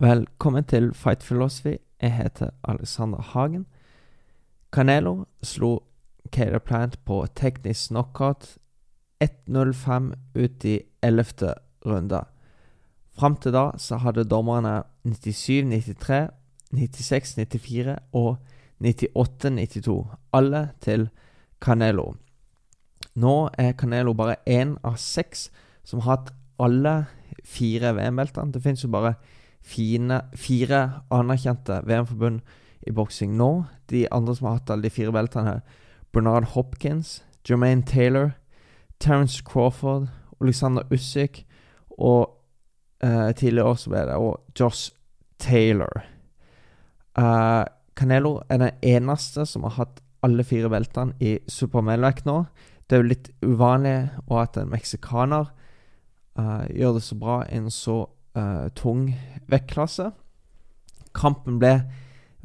Velkommen til Fight Philosophy. Jeg heter Alexander Hagen. Canelo slo Cater Plant på teknisk knockout 1.05 ut i 11. runde. Fram til da så hadde dommerne 97-93, 96-94 og 98-92. Alle til Canelo. Nå er Canelo bare én av seks som har hatt alle fire VM-beltene. Det finnes jo bare fine, fire anerkjente VM-forbund i boksing nå. De andre som har hatt alle de fire beltene, her, Bernard Hopkins, Jermaine Taylor, Terence Crawford, Alexander Usyk og uh, tidligere også ble det og Josh Taylor. Uh, Canelo er den eneste som har hatt alle fire beltene i supermelvekt nå. Det er jo litt uvanlig å at en meksikaner uh, gjør det så bra i en så uh, tung vektklasse. Kampen ble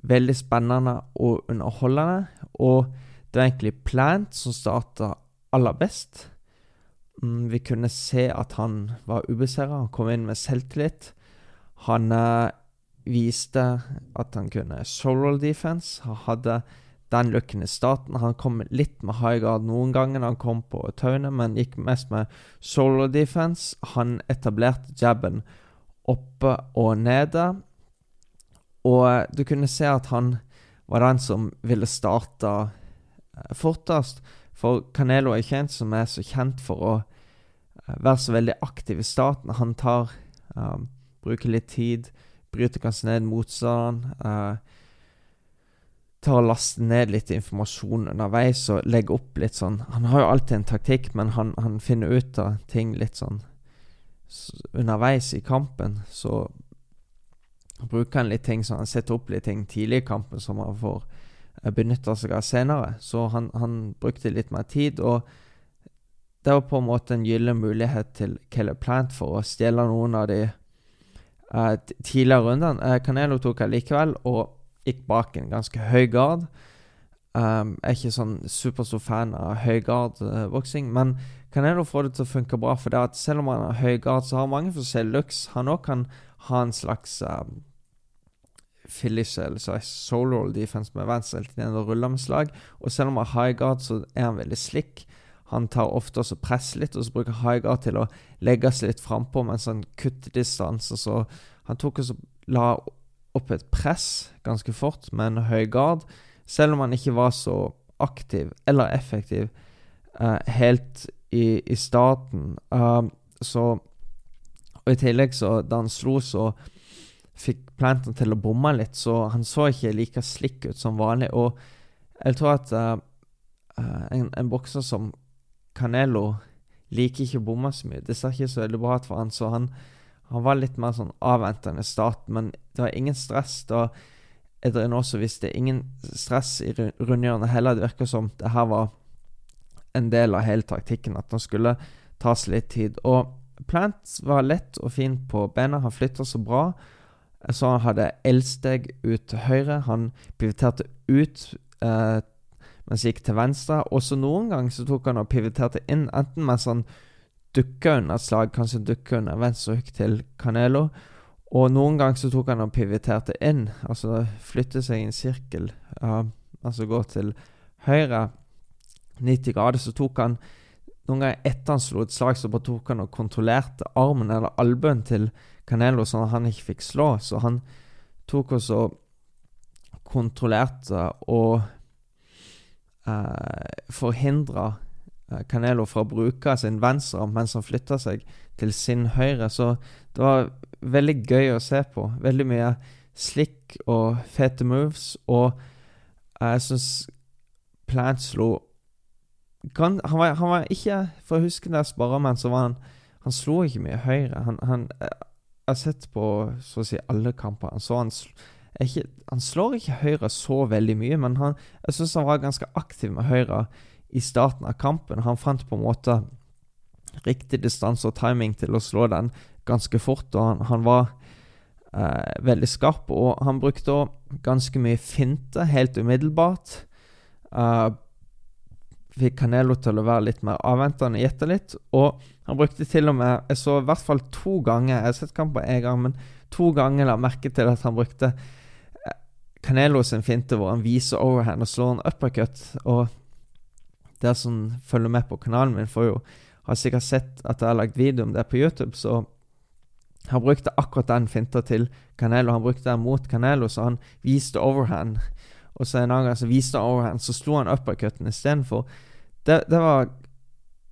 veldig spennende og underholdende, og det var egentlig Plant som starta aller best. Mm, vi kunne se at han var ubeseira. Han kom inn med selvtillit. Han uh, viste at han kunne solo defense. Han hadde den looken i starten. Han kom litt med high guard noen ganger når han kom på tauene, men gikk mest med solo defense. Han etablerte jabben oppe og nede. Og du kunne se at han var den som ville starte uh, fortest. For Canelo er ikke en som er så kjent for å uh, være så veldig aktiv i starten. Han tar um, Bruker litt tid, bryter kanskje ned motstanderen. Uh, tar og laster ned litt informasjon underveis og legger opp litt sånn Han har jo alltid en taktikk, men han, han finner ut av ting litt sånn underveis i kampen. Så bruker han litt ting så han setter opp litt ting tidlig i kampen som han får benytta benytte seg av senere. Så han, han, brukte litt mer tid, og det var på en måte en gyllen mulighet til Caleb Plant for å stjele noen av de eh, tidligere rundene. Eh, Canelo tok allikevel og gikk bak en ganske høy gard. Um, jeg er ikke sånn superstor fan av høy gard-boksing, uh, jeg da få det til å funke bra. For det at selv om han har høy grad, så har mange forskjellige looks. Han òg kan ha en slags um, Phillies, eller solo defense med venstre helt ned og ruller med slag. Og selv om han har high guard, så er han veldig slick. Han tar ofte også press litt, og så bruker high guard til å legge seg litt frampå mens han kutter distanse. Så han tok og la opp et press ganske fort med en høy guard, selv om han ikke var så aktiv eller effektiv uh, helt i, i starten. Um, så Og i tillegg, så da han slo, så fikk Planton til å bomme litt, så han så ikke like slik ut som vanlig. Og jeg tror at uh, en, en bokser som Canelo liker ikke å bomme så mye. Det ser ikke så veldig bra ut for han, så han han var litt mer sånn avventende start, men det var ingen stress. da Edrin også visste ingen stress i rundhjørnet heller. Det virker som det her var en del av hele taktikken, at han skulle tas litt tid. Og Plant var lett og fin på bena. Han flytta så bra. Så han hadde elsteg ut til høyre. Han pivoterte ut eh, mens han gikk til venstre. Også noen ganger så tok han og pivoterte inn, enten mens han dukka under et slag, kanskje dukka under venstre hook til Canelo. Og noen ganger så tok han og pivoterte inn, altså flytte seg i en sirkel. Uh, altså gå til høyre 90 grader. Så tok han noen ganger etter han slo et slag, så bare tok han og kontrollerte armen eller albuen til Canelo, sånn at han ikke fikk slå. Så han tok og kontrollerte og eh, forhindra Eh, Canelo fra å bruke sin venstre mens han flytta seg til sin høyre. Så det var veldig gøy å se på. Veldig mye slick og fete moves. Og jeg syns Plant slo han, var, han, var, ikke For å huske der Sparremann, så var han Han slo ikke mye høyre. Han, han Jeg har sett på så å si alle kamper. Han så han ikke, Han slår ikke høyre så veldig mye, men han, jeg syns han var ganske aktiv med høyre i starten av kampen. Han fant på en måte riktig distanse og timing til å slå den ganske fort, og han, han var eh, veldig skarp. Og han brukte ganske mye finte helt umiddelbart. Eh, fikk Canelo til å være litt mer avventende, gjette litt. Og han brukte til og med Jeg så i hvert fall to ganger Jeg har sett kampen én gang, men to ganger la merke til at han brukte eh, Canelo sin finte hvor han viser overhand og slår en uppercut. Og dere som følger med på kanalen min, får jo har sikkert sett at jeg har lagt video om det på YouTube. Så han brukte akkurat den finta til Canelo. Han brukte den mot Canelo, så han viste overhand. Og så en annen gang så viste han overhand, så slo han uppercutten istedenfor. Det, det var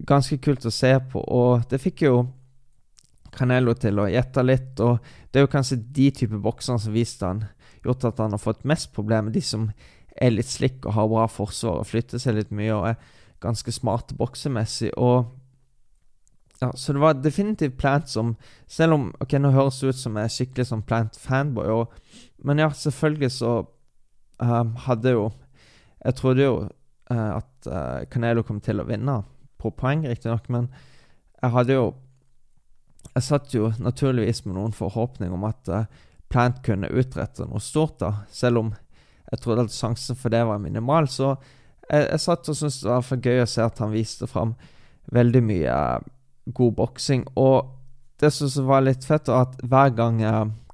ganske kult å se på, og det fikk jo Canelo til å gjette litt. Og det er jo kanskje de type bokserne som viste han gjort at han har fått mest problemer. De som er litt slikk og har bra forsvar og flytter seg litt mye og er ganske smarte boksemessig. Og ja, Så det var definitivt Plant som Selv om Ok, nå høres det ut som jeg er skikkelig som Plant-fanboy, men ja, selvfølgelig så um, hadde jo Jeg trodde jo uh, at uh, Canelo kom til å vinne, på poeng, riktignok, men jeg hadde jo Jeg satt jo naturligvis med noen forhåpning om at uh, Plant kunne utrette noe stort, da, selv om jeg trodde at sjansen for det var minimal. Så jeg, jeg satt og syntes det var for gøy å se at han viste fram veldig mye god boksing. Og det som var litt fett, var at hver gang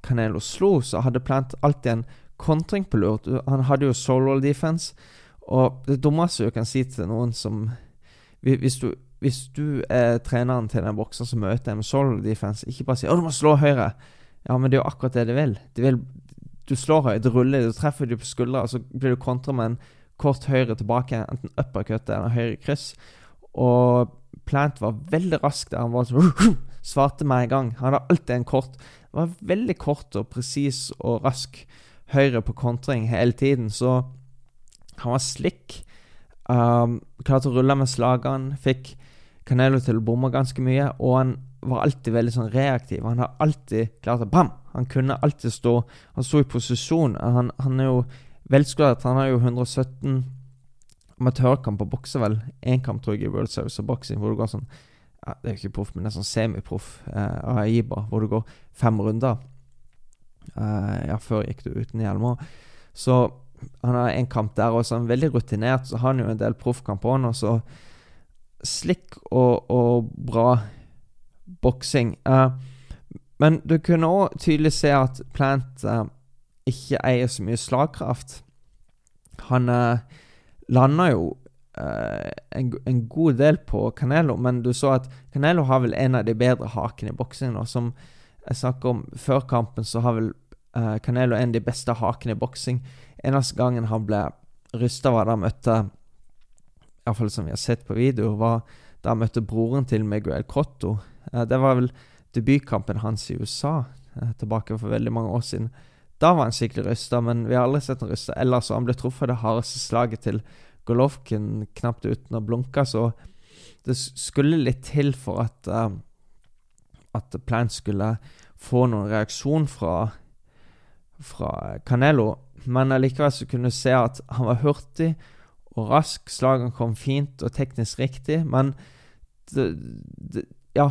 Canelo slo, så hadde Plant alltid en kontring på lur. Han hadde jo solo defense. Og det dummeste du kan si til noen som Hvis du, hvis du er treneren til den bokseren som møter en med solo defense, ikke bare si 'Å, du må slå høyre'. Ja, men det er jo akkurat det de vil. De vil du slår høyt, du ruller, du treffer du på skuldra, så blir du kontra med en kort høyre tilbake, enten uppercut eller høyre kryss. Og Plant var veldig rask der. Han var sånn Svarte meg en gang. Han hadde alltid en kort Var veldig kort og presis og rask høyre på kontring hele tiden, så han var slick. Um, klarte å rulle med slagene. Fikk Canelo til å bomme ganske mye, og han var alltid veldig sånn reaktiv. Han har alltid klart å Bam! Han kunne alltid stå Han sto i posisjon. Han, han er jo velskåret. Han har jo 117 amatørkamp og bokser vel én kamp, tror jeg, i World Service of Boxing, hvor du går sånn ja, Det er jo ikke proff, men det er sånn semiproff eh, AIBA, hvor du går fem runder. Eh, ja, før gikk du uten hjelm. Så han har en kamp der, og så er han veldig rutinert. Så har han jo en del proffkamper òg, så slikk og, og bra boksing. Uh, men du kunne òg tydelig se at Plant uh, ikke eier så mye slagkraft. Han uh, landa jo uh, en, en, god del på Canelo, men du så at Canelo har vel en av de bedre hakene i boksing. Som jeg snakker om før kampen, så har vel uh, Canelo en av de beste hakene i boksing. Eneste gangen han ble rysta, var da han møtte Iallfall som vi har sett på video, var da han møtte broren til Miguel Cotto. Uh, det var vel debutkampen hans i USA, tilbake for veldig mange år siden. Da var han skikkelig rysta, men vi har aldri sett han rysta ellers. Og han ble truffet av det hardeste slaget til Golovkin knapt uten å blunke, så det skulle litt til for at uh, At Plant skulle få noen reaksjon fra, fra Canelo. Men allikevel så kunne du se at han var hurtig og rask. Slagene kom fint og teknisk riktig, men det, det, Ja,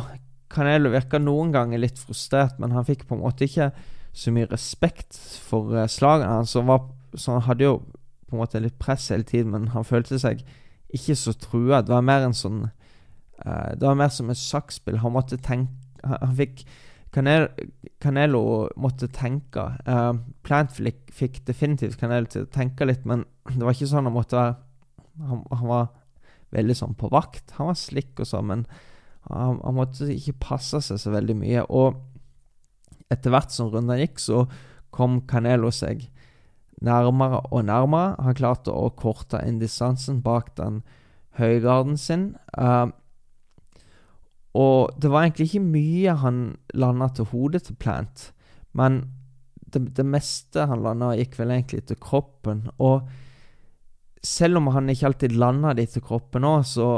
Canelo virka noen ganger litt frustrert, men han fikk på en måte ikke så mye respekt for uh, slagene hans. Så, han hadde jo på en måte litt press hele tiden, men han følte seg ikke så trua. Det var mer en sånn uh, Det var mer som et sjakkspill. Han måtte tenke Han, fikk Canelo, måtte tenke. Uh, Plant fikk, definitivt Canelo til å tenke litt, men det var ikke sånn han måtte være Han, han var veldig sånn på vakt. Han var slikk og sånn, men han, han måtte ikke passe seg så veldig mye. Og etter hvert som runden gikk, så kom Canelo seg nærmere og nærmere. Han klarte å korte inn distansen bak den høygarden sin. Uh, og det var egentlig ikke mye han landa til hodet til Plant, men det, det meste han landa, gikk vel egentlig til kroppen. Og selv om han ikke alltid landa dit til kroppen òg, så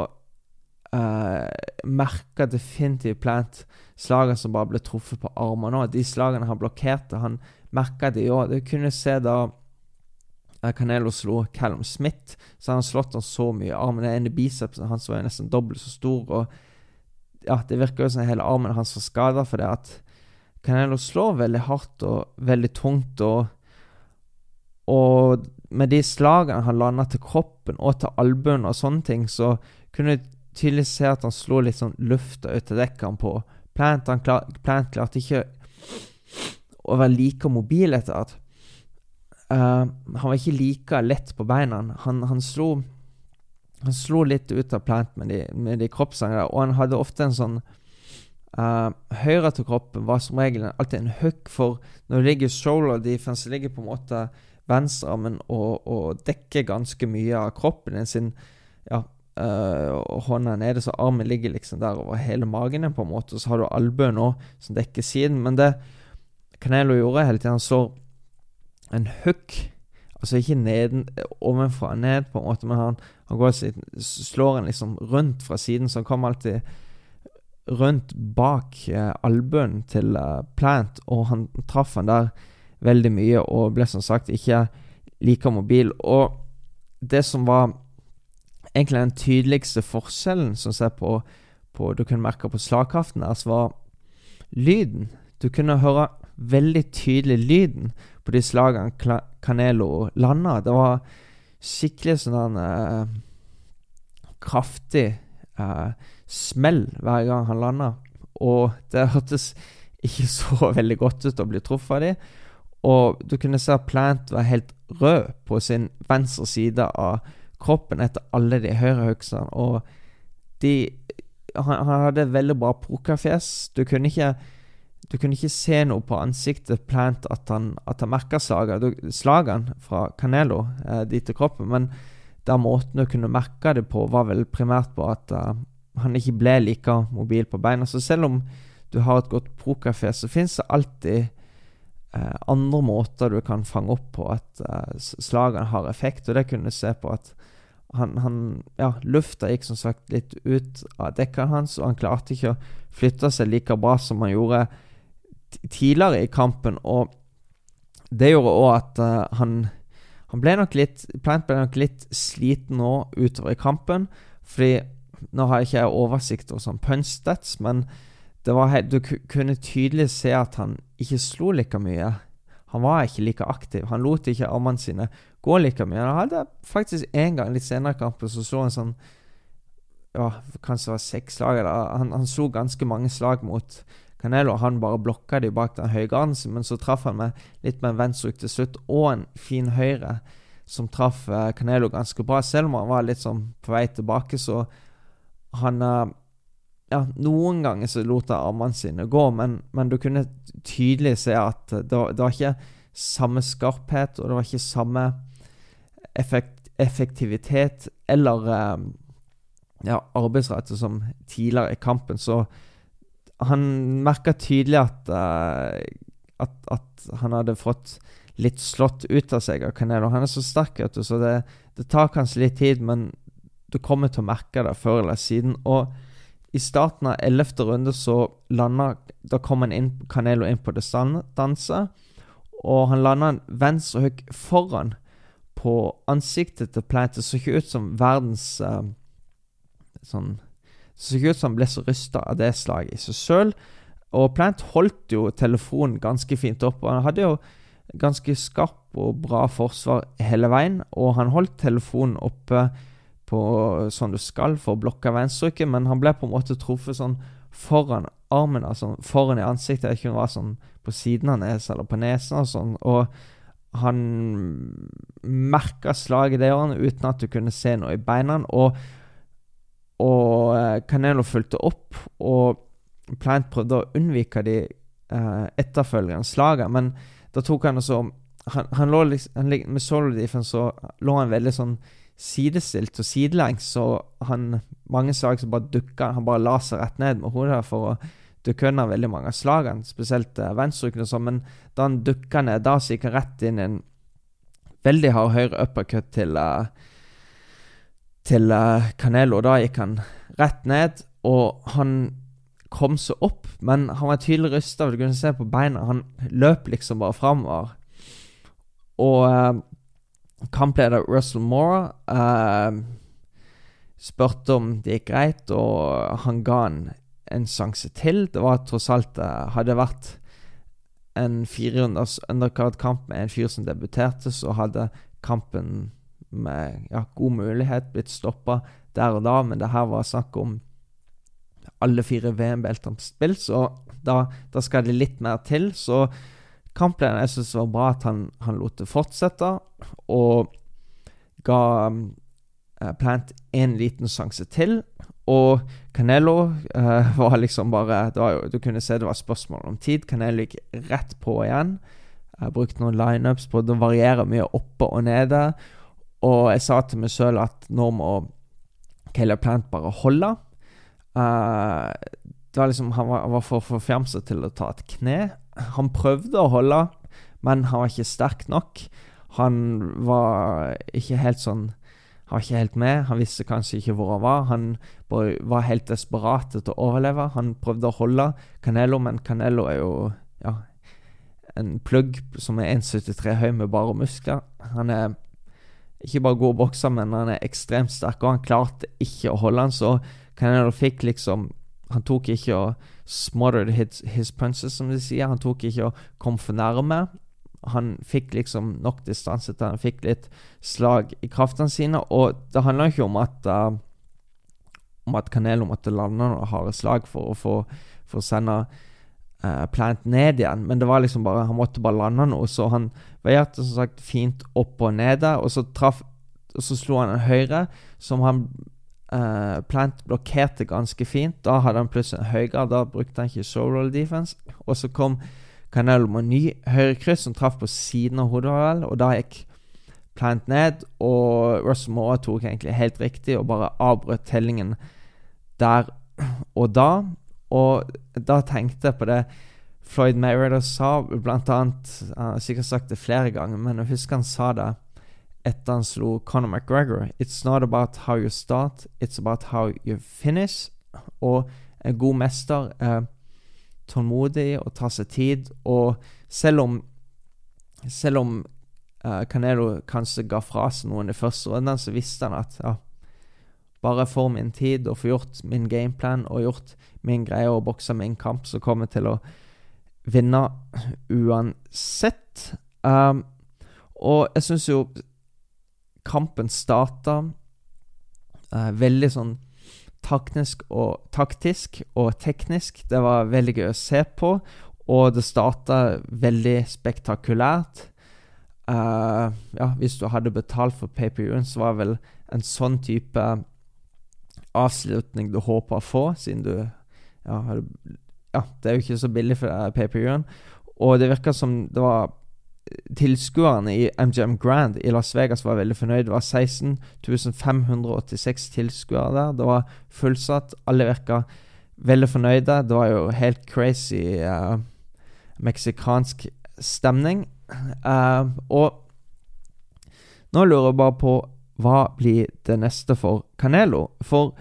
uh, merka definitivt Plant slagene som bare ble truffet på armene òg. De slagene han blokkerte, han merka de òg. Du kunne se da uh, Canelo slo Callum Smith, så han slått han så mye. Armen Den ene bicepsen hans var nesten dobbelt så stor. Og ja, det virker jo som hele armen hans var skada for det at Canelo slår veldig hardt og veldig tungt. og og med de slagene han landa til kroppen og til albuen og sånne ting, så kunne du tydelig se at han slo litt sånn lufta ut av dekkene på Plant. Han klar, Plant klarte ikke å være like mobil etter at Uh, han var ikke like lett på beina. Han, han, slo Han slo litt ut av plant med de, med de kroppssangene, og han hadde ofte en sånn uh, Høyre til kroppen var som regel alltid en hook, for når det ligger shoulder defense, ligger på en måte venstrearmen og, og dekker ganske mye av kroppen sin ja, uh, hånda nede, så armen ligger liksom der over hele magen på en måte. Og så har du albuen òg, som dekker siden. Men det Canelo gjorde hele tiden, han så en hook Altså ikke neden, ovenfra ned, på en måte, men han, han går, slår en liksom rundt fra siden, så han kommer alltid rundt bak eh, albuen til eh, Plant, og han traff han der veldig mye og ble som sagt ikke like mobil. Og det som var egentlig den tydeligste forskjellen som ser på, på du kunne merke på slagkraften deres, var lyden. Du kunne høre veldig tydelig lyden på de slagene Canelo landa. Det var skikkelig sånn uh, kraftig uh, smell hver gang han landa. Og det hørtes ikke så veldig godt ut å bli truffet av dem. Og du kunne se at Plant var helt rød på sin venstre side av kroppen etter alle de høyrehooksene. Og de han, han, hadde veldig bra pokerfjes. Du kunne ikke du kunne ikke se noe på ansiktet Plant at han, at han merka slagene fra Canelo eh, dit til kroppen, men der måten du kunne merke det på, var vel primært på at uh, han ikke ble like mobil på beina. Så selv om du har et godt pokerfjes, så fins det alltid eh, andre måter du kan fange opp på at eh, slagene har effekt. Og det kunne du se på at han, han Ja, lufta gikk som sagt litt ut av dekkene hans, og han klarte ikke å flytte seg like bra som han gjorde tidligere i kampen. Og det gjorde òg at uh, han, han ble nok litt Plant ble nok litt sliten nå utover i kampen. Fordi nå har jeg ikke oversikt over sånn punch stats, men helt, du kunne tydelig se at han ikke slo like mye. Han var ikke like aktiv. Han lot ikke armene sine gå like mye. Han hadde faktisk en gang litt senere i kampen så så han sånn ja, Kanskje det var seks slag. Han, han slo ganske mange slag mot Canelo. Han bare blokka de bak den høye garden men så traff han med litt med en venstrehook til slutt, og en fin høyre som traff uh, Canelo ganske bra. Selv om han var litt sånn på vei tilbake, så han uh, ja, Noen ganger så lot jeg armene sine gå, men, men, du kunne tydelig se at det, det, var ikke samme skarphet, og det var ikke samme effekt, effektivitet eller um, ja, arbeidsrette som tidligere i kampen. Så han merka tydelig at, uh, at, at, han hadde fått litt slått ut av seg av Canelo. Han er så sterk, vet du, så det, det tar kanskje litt tid, men du kommer til å merke det før eller siden. Og i starten av ellevte runde så landa Da kom han inn, Canelo inn på distanse, og han landa en venstre hook foran på ansiktet til Plant. Det så ikke ut som verdens uh, sånn så det ut som han ble så rysta av det slaget i seg sjøl. Og Plant holdt jo telefonen ganske fint opp. og Han hadde jo ganske skarp og bra forsvar hele veien, og han holdt telefonen oppe på sånn du skal for å blokke venstrehooket, men han ble på en måte truffet sånn foran armen, altså foran i ansiktet. Ikke var sånn på siden av nesa eller på nesen og sånn. Og han merka slaget det året uten at du kunne se noe i beina. Og, og eh, Canelo fulgte opp, og Plant prøvde å unnvike de uh, etterfølgende slagene, men da tok han også han, han lå liksom, han, Med solo defense så lå han veldig sånn sidestilt og sidelengs, så han mange slag som bare dukka Han bare la seg rett ned med hodet for å dukke unna veldig mange av slagene, spesielt venstrehookene og sånn, men da han dukka ned, da så gikk han rett inn i en veldig hard høyre uppercut til uh, til uh, Canelo. Da gikk han rett ned, og han kom seg opp, men han var tydelig rysta. Du kunne se på beina. Han løp liksom bare framover. Og eh, Kampleder Russell Moore eh, spurte om det gikk greit, og han ga han en sjanse til. Det var tross alt uh, Hadde vært en 400 undercard-kamp med en fyr som debuterte, så hadde kampen med ja, god mulighet blitt stoppa der og da, men det her var snakk om alle fire VM-beltene på spill, så da, da, skal det litt mer til. Så kampplanen jeg synes det var bra at han, han lot det fortsette, og ga uh, Plant en liten sjanse til. Og Canelo eh, var liksom bare var Du kunne se det var spørsmål om tid. Canelo gikk rett på igjen. Jeg brukte noen lineups på Det varierer mye oppe og nede. Og jeg sa til meg sjøl at nå må Caleb Plant bare holde. Uh, det var liksom, han var, var for forfjamset til å ta et kne. Han prøvde å holde, men han var ikke sterk nok. Han var ikke helt sånn Han var ikke helt med. Han visste kanskje ikke hvor han var. Han var helt desperat etter å overleve. Han prøvde å holde Canelo, men Canelo er jo ja, en plugg som er 1,73 høy med bare muskler. Han er ikke bare god bokser, men han er ekstremt sterk, og han klarte ikke å holde han, så Canelo fikk liksom Han tok ikke og smothered his, his punches, som de sier. Han tok ikke og kom for nærme. Han fikk liksom nok distanse til han fikk litt slag i kraftene sine, og det handler ikke om at uh, om at Canelo måtte lande noen harde slag for å få for å sende uh, Plant ned igjen, men det var liksom bare han måtte bare lande noe. Så han veierte som sagt fint opp og nede, og så traff og så slo han en høyre som han eh, Plant blokkerte ganske fint. Da hadde han plutselig en høyre, da brukte han ikke showroll defense. Og så kom Canelo med en ny høyrekryss som traff på siden av hodet, og da gikk Plant ned, og Russell Moore tok egentlig helt riktig og bare avbrøt tellingen der og da. Og da tenkte jeg på det Floyd Mayweather sa, blant annet Han har sikkert sagt det flere ganger, men jeg husker han sa det etter han slo Conor McGregor. It's not about how you start, it's about how you finish. Og en god mester er tålmodig og tar seg tid. Og selv om Selv om uh, Canelo kanskje ga fra seg noen i første runde, så visste han at ja, bare får min tid og får gjort min gameplan og gjort min greie og boksa min kamp, så kommer jeg til å vinne uansett. Um, og jeg syns jo kampen starta uh, veldig sånn taktisk og, taktisk og teknisk. Det var veldig gøy å se på, og det starta veldig spektakulært. Uh, ja, hvis du hadde betalt for pay-per-viewen, så var det vel en sånn type avslutning du håper å få, siden du ja, ja, det er jo ikke så billig for pay-per-viewen. Og det virka som det var Tilskuerne i MGM Grand i Las Vegas var veldig fornøyd. Det var 16 586 tilskuere der. Det var fullsatt. Alle virka veldig fornøyde. Det var jo helt crazy uh, meksikansk stemning. Uh, og nå lurer jeg bare på hva blir det neste for Canelo? For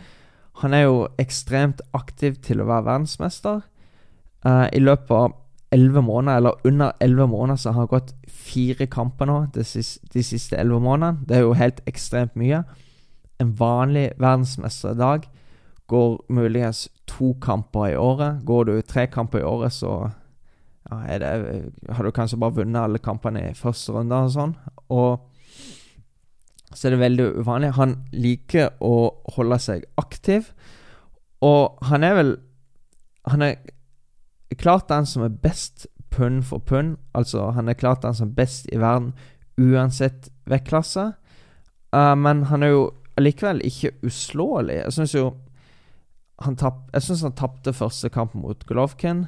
han er jo ekstremt aktiv til å være verdensmester. Uh, I løpet av elleve måneder, eller under elleve måneder, så har han gått fire kamper nå de, siste, elleve månedene. Det er jo helt ekstremt mye. En vanlig verdensmester i dag går muligens to kamper i året. Går du tre kamper i året, så ja, det, har du kanskje bare vunnet alle kampene i første runde og sånn. Og så er det veldig uvanlig. Han liker å holde seg aktiv, og han er vel Han er klart den som er best pund for pund. Altså, han er klart den som er best i verden uansett vektklasse. Uh, men han er jo allikevel ikke uslåelig. Jeg syns jo han tapp, Jeg syns han tapte første kampen mot Golovkin.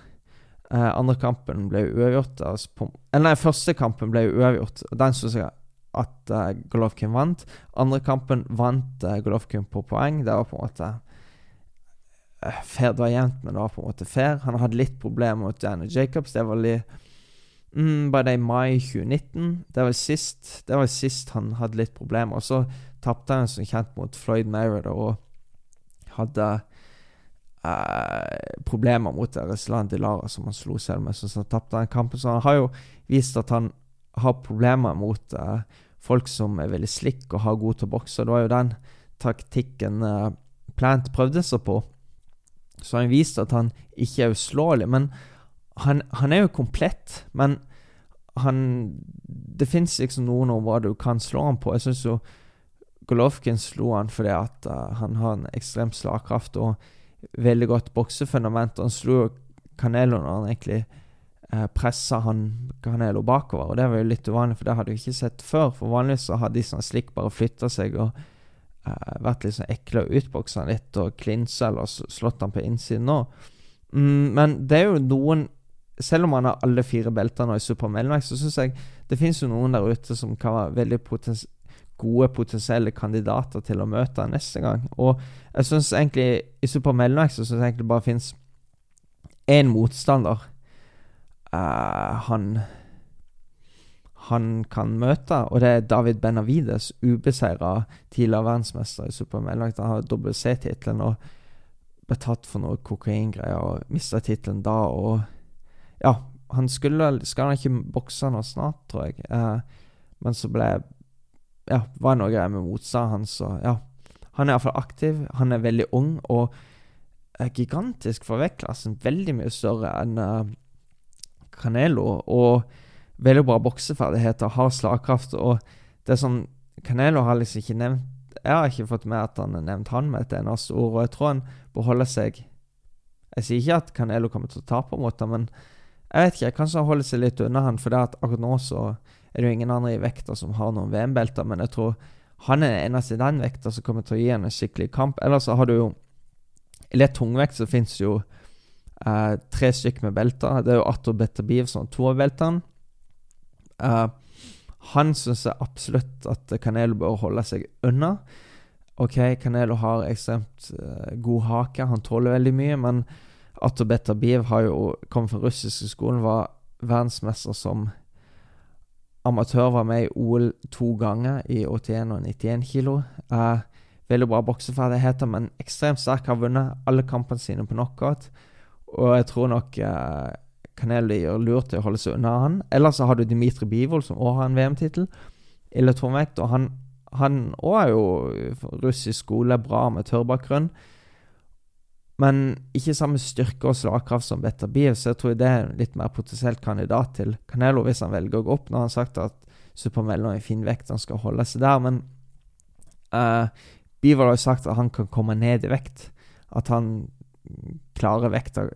Uh, andre kampen ble uavgjort. Altså nei, første kampen ble uavgjort. Den syns jeg at uh, Golovkin vant. Andre kampen vant uh, Golovkin på poeng. Det var på en måte fair. Det var jevnt, men det var på en måte fair. Han hadde litt problemer mot Janet Jacobs. Det var litt mm, Bare det i mai 2019. Det var sist Det var sist han hadde litt problemer. Og så tapte han som kjent mot Floyd Mayweather og hadde Uh, problemer mot Reslan Dilara, som han slo selv med. Så han tapte han kampen. Så han har jo vist at han har problemer mot uh, folk som er veldig slick og har god til å bokse. Det var jo den taktikken uh, Plant prøvde seg på. Så han viste at han ikke er uslåelig. Men han, han er jo komplett. Men han Det fins liksom noen områder du kan slå han på. Jeg syns jo Golovkin slo han fordi at uh, han har en ekstrem slagkraft og veldig godt boksefundament. Han slo jo Canelo når han egentlig uh, pressa han Canelo bakover. Og det var jo litt uvanlig, for det hadde vi ikke sett før. For vanligvis så hadde de sånn slik bare flytta seg og eh, vært litt sånn ekle og utboksa litt og klinsa eller slått han på innsiden nå. Mm, men det er jo noen Selv om han har alle fire belter nå i super mellomvekt, så syns jeg det finnes jo noen der ute som kan være veldig potens gode potensielle kandidater til å møte han neste gang. Og jeg syns egentlig i super mellomvekt så syns jeg egentlig bare fins én motstander uh, han han kan møte, og det er David Benavides, ubeseira tidligere verdensmester i supermellomvekt. Han har WC-tittelen og ble tatt for noe kokaingreier og mista tittelen da. Og ja, han skulle Skal han ikke bokse nå snart, tror jeg. Eh, men så ble Ja, var det noe greier med motstanden hans, og ja. Han er iallfall aktiv. Han er veldig ung og er gigantisk for vektklassen. Veldig mye større enn uh, Canelo. Og veldig bra bokseferdigheter, har slagkraft. Og det er sånn Canelo har liksom ikke nevnt Jeg har ikke fått med at han har nevnt han med et eneste ord, og jeg tror han beholder seg Jeg sier ikke at Canelo kommer til å tape mot ham, men jeg vet ikke, kanskje han holder seg litt unna han, for det at akkurat nå så er det jo ingen andre i vekta som har noen VM-belter, men jeg tror han er den eneste i den vekta som kommer til å gi ham en skikkelig kamp. Ellers så har du jo I lett tungvekt så fins jo eh, tre stykker med belter. Det er jo Atto Betabiv som har to av beltene. Uh, han syns absolutt at Canelo bør holde seg unna. OK, Canelo har ekstremt uh, god hake, han tåler veldig mye, men Atobeta Biv har jo kommet fra russiske skolen, var verdensmester som amatør, var med i OL to ganger, i 81 og 91 kilo. Uh, veldig bra bokseferdigheter, men ekstremt sterk, har vunnet alle kampene sine på knockout. Og jeg tror nok uh, Canelo gjør lurt i å holde seg unna han. Eller så har du Dimitri Bivol, som òg har en VM-tittel i lettvekt. Og han han òg er jo russisk skole, bra amatørbakgrunn. Men ikke samme styrke og slagkraft som Betabiev, så jeg tror det er en litt mer potensielt kandidat til Canelo hvis han velger å gå opp. Nå har han sagt at Supermello er fin vekt, han skal holde seg der. Men uh, Bivol har jo sagt at han kan komme ned i vekt. At han klarer vekta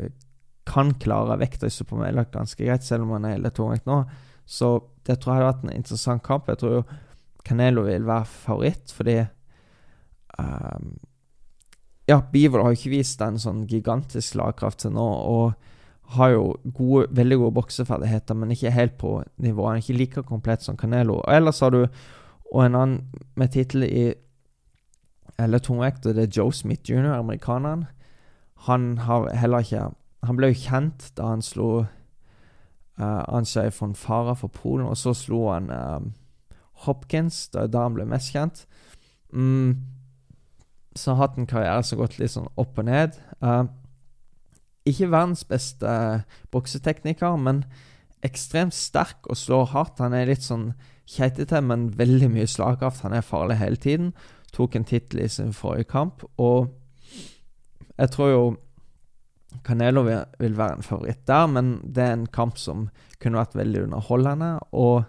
kan klare vekta i supermelk ganske greit, selv om han er litt tungvekt nå. Så det tror jeg hadde vært en interessant kamp. Jeg tror jo Canelo vil være favoritt, fordi um, Ja, Bivol har jo ikke vist en sånn gigantisk slagkraft til nå, og har jo gode, veldig gode bokseferdigheter, men ikke helt på nivå. Han er ikke like komplett som Canelo. Og ellers har du og en annen med tittel i eller tungvekt, og det er Joe Smith jr., amerikaneren. Han har heller ikke han ble jo kjent da han slo uh, Anshay von Fara for Polen, og så slo han uh, Hopkins, da, da han ble mest kjent. Mm, så har hatt en karriere som har gått litt sånn opp og ned. Uh, ikke verdens beste boksetekniker, men ekstremt sterk og slår hardt. Han er litt sånn keitete, men veldig mye slagkraft. Han er farlig hele tiden. Tok en tittel i sin forrige kamp, og jeg tror jo Canelo vil, være en favoritt der, men det er en kamp som kunne vært veldig underholdende. Og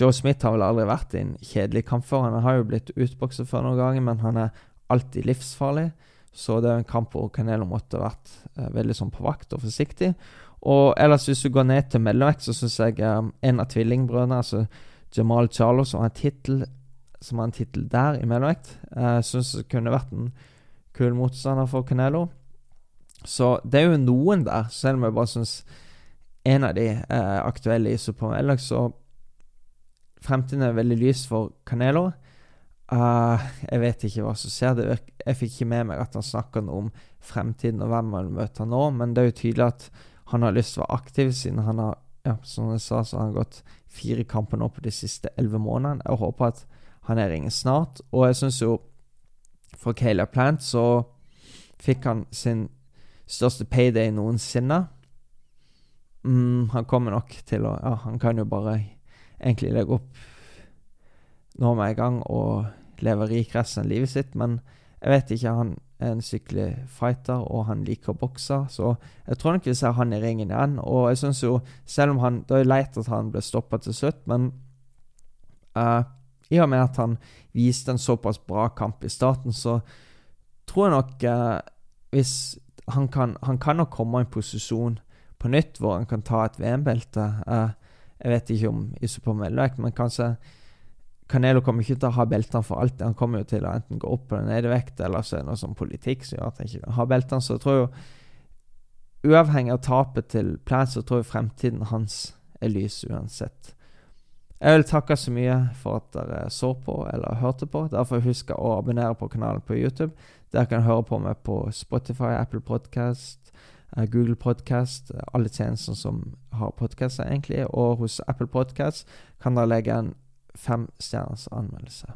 Joe Smith har vel aldri vært i en kjedelig kamp før. Han har jo blitt utbokset før noen ganger, men han er alltid livsfarlig. Så det er en kamp hvor Canelo måtte vært eh, veldig sånn på vakt og forsiktig. Og ellers, hvis du går ned til mellomvekt, så syns jeg eh, en av tvillingbrødrene, altså Jamal Charlo, som har en tittel der i mellomvekt, eh, syns kunne vært en kul motstander for Canelo. Så det er jo noen der, selv om jeg bare syns en av de er aktuelle i Super så Fremtiden er veldig lys for Canelo. Uh, jeg vet ikke hva som skjer. jeg fikk ikke med meg at han snakker noe om fremtiden og hvem han møter nå, men det er jo tydelig at han har lyst til å være aktiv, siden han har ja, som jeg sa, så har han gått fire kamper nå på de siste elleve månedene. Jeg håper at han er ringen snart. Og jeg syns jo for Caleb Plant så fikk han sin største payday noensinne. Mm, han kommer nok til å Ja, han kan jo bare egentlig legge opp nå med en gang og leve rik resten av livet sitt, men jeg vet ikke. Han er en skikkelig fighter, og han liker å bokse, så jeg tror nok vi ser han i ringen igjen. Og jeg syns jo, selv om han Det er leit at han ble stoppa til slutt, men uh, i og med at han viste en såpass bra kamp i starten, så tror jeg nok uh, Hvis han kan, han kan nok komme i en posisjon på nytt, hvor han kan ta et VM-belte. Uh, jeg vet ikke om Isopor mellomvekt, men kanskje Canelo kommer ikke til å ha beltene for alltid. Han kommer jo til å enten gå opp eller ned i vekt, eller så er det noe sånn politikk som gjør at han ikke kan ha beltene. Så jeg tror jo, uavhengig av tapet til Plant, så tror jeg fremtiden hans er lys uansett. Jeg vil takke så mye for at dere så på eller hørte på. Derfor husk å abonnere på kanalen på YouTube. Dere kan høre på meg på Spotify, Apple Podcast, eh, Google Podcast, alle tjenester som har podkaster, egentlig. Og hos Apple Podcast kan dere legge en femstjerners anmeldelse.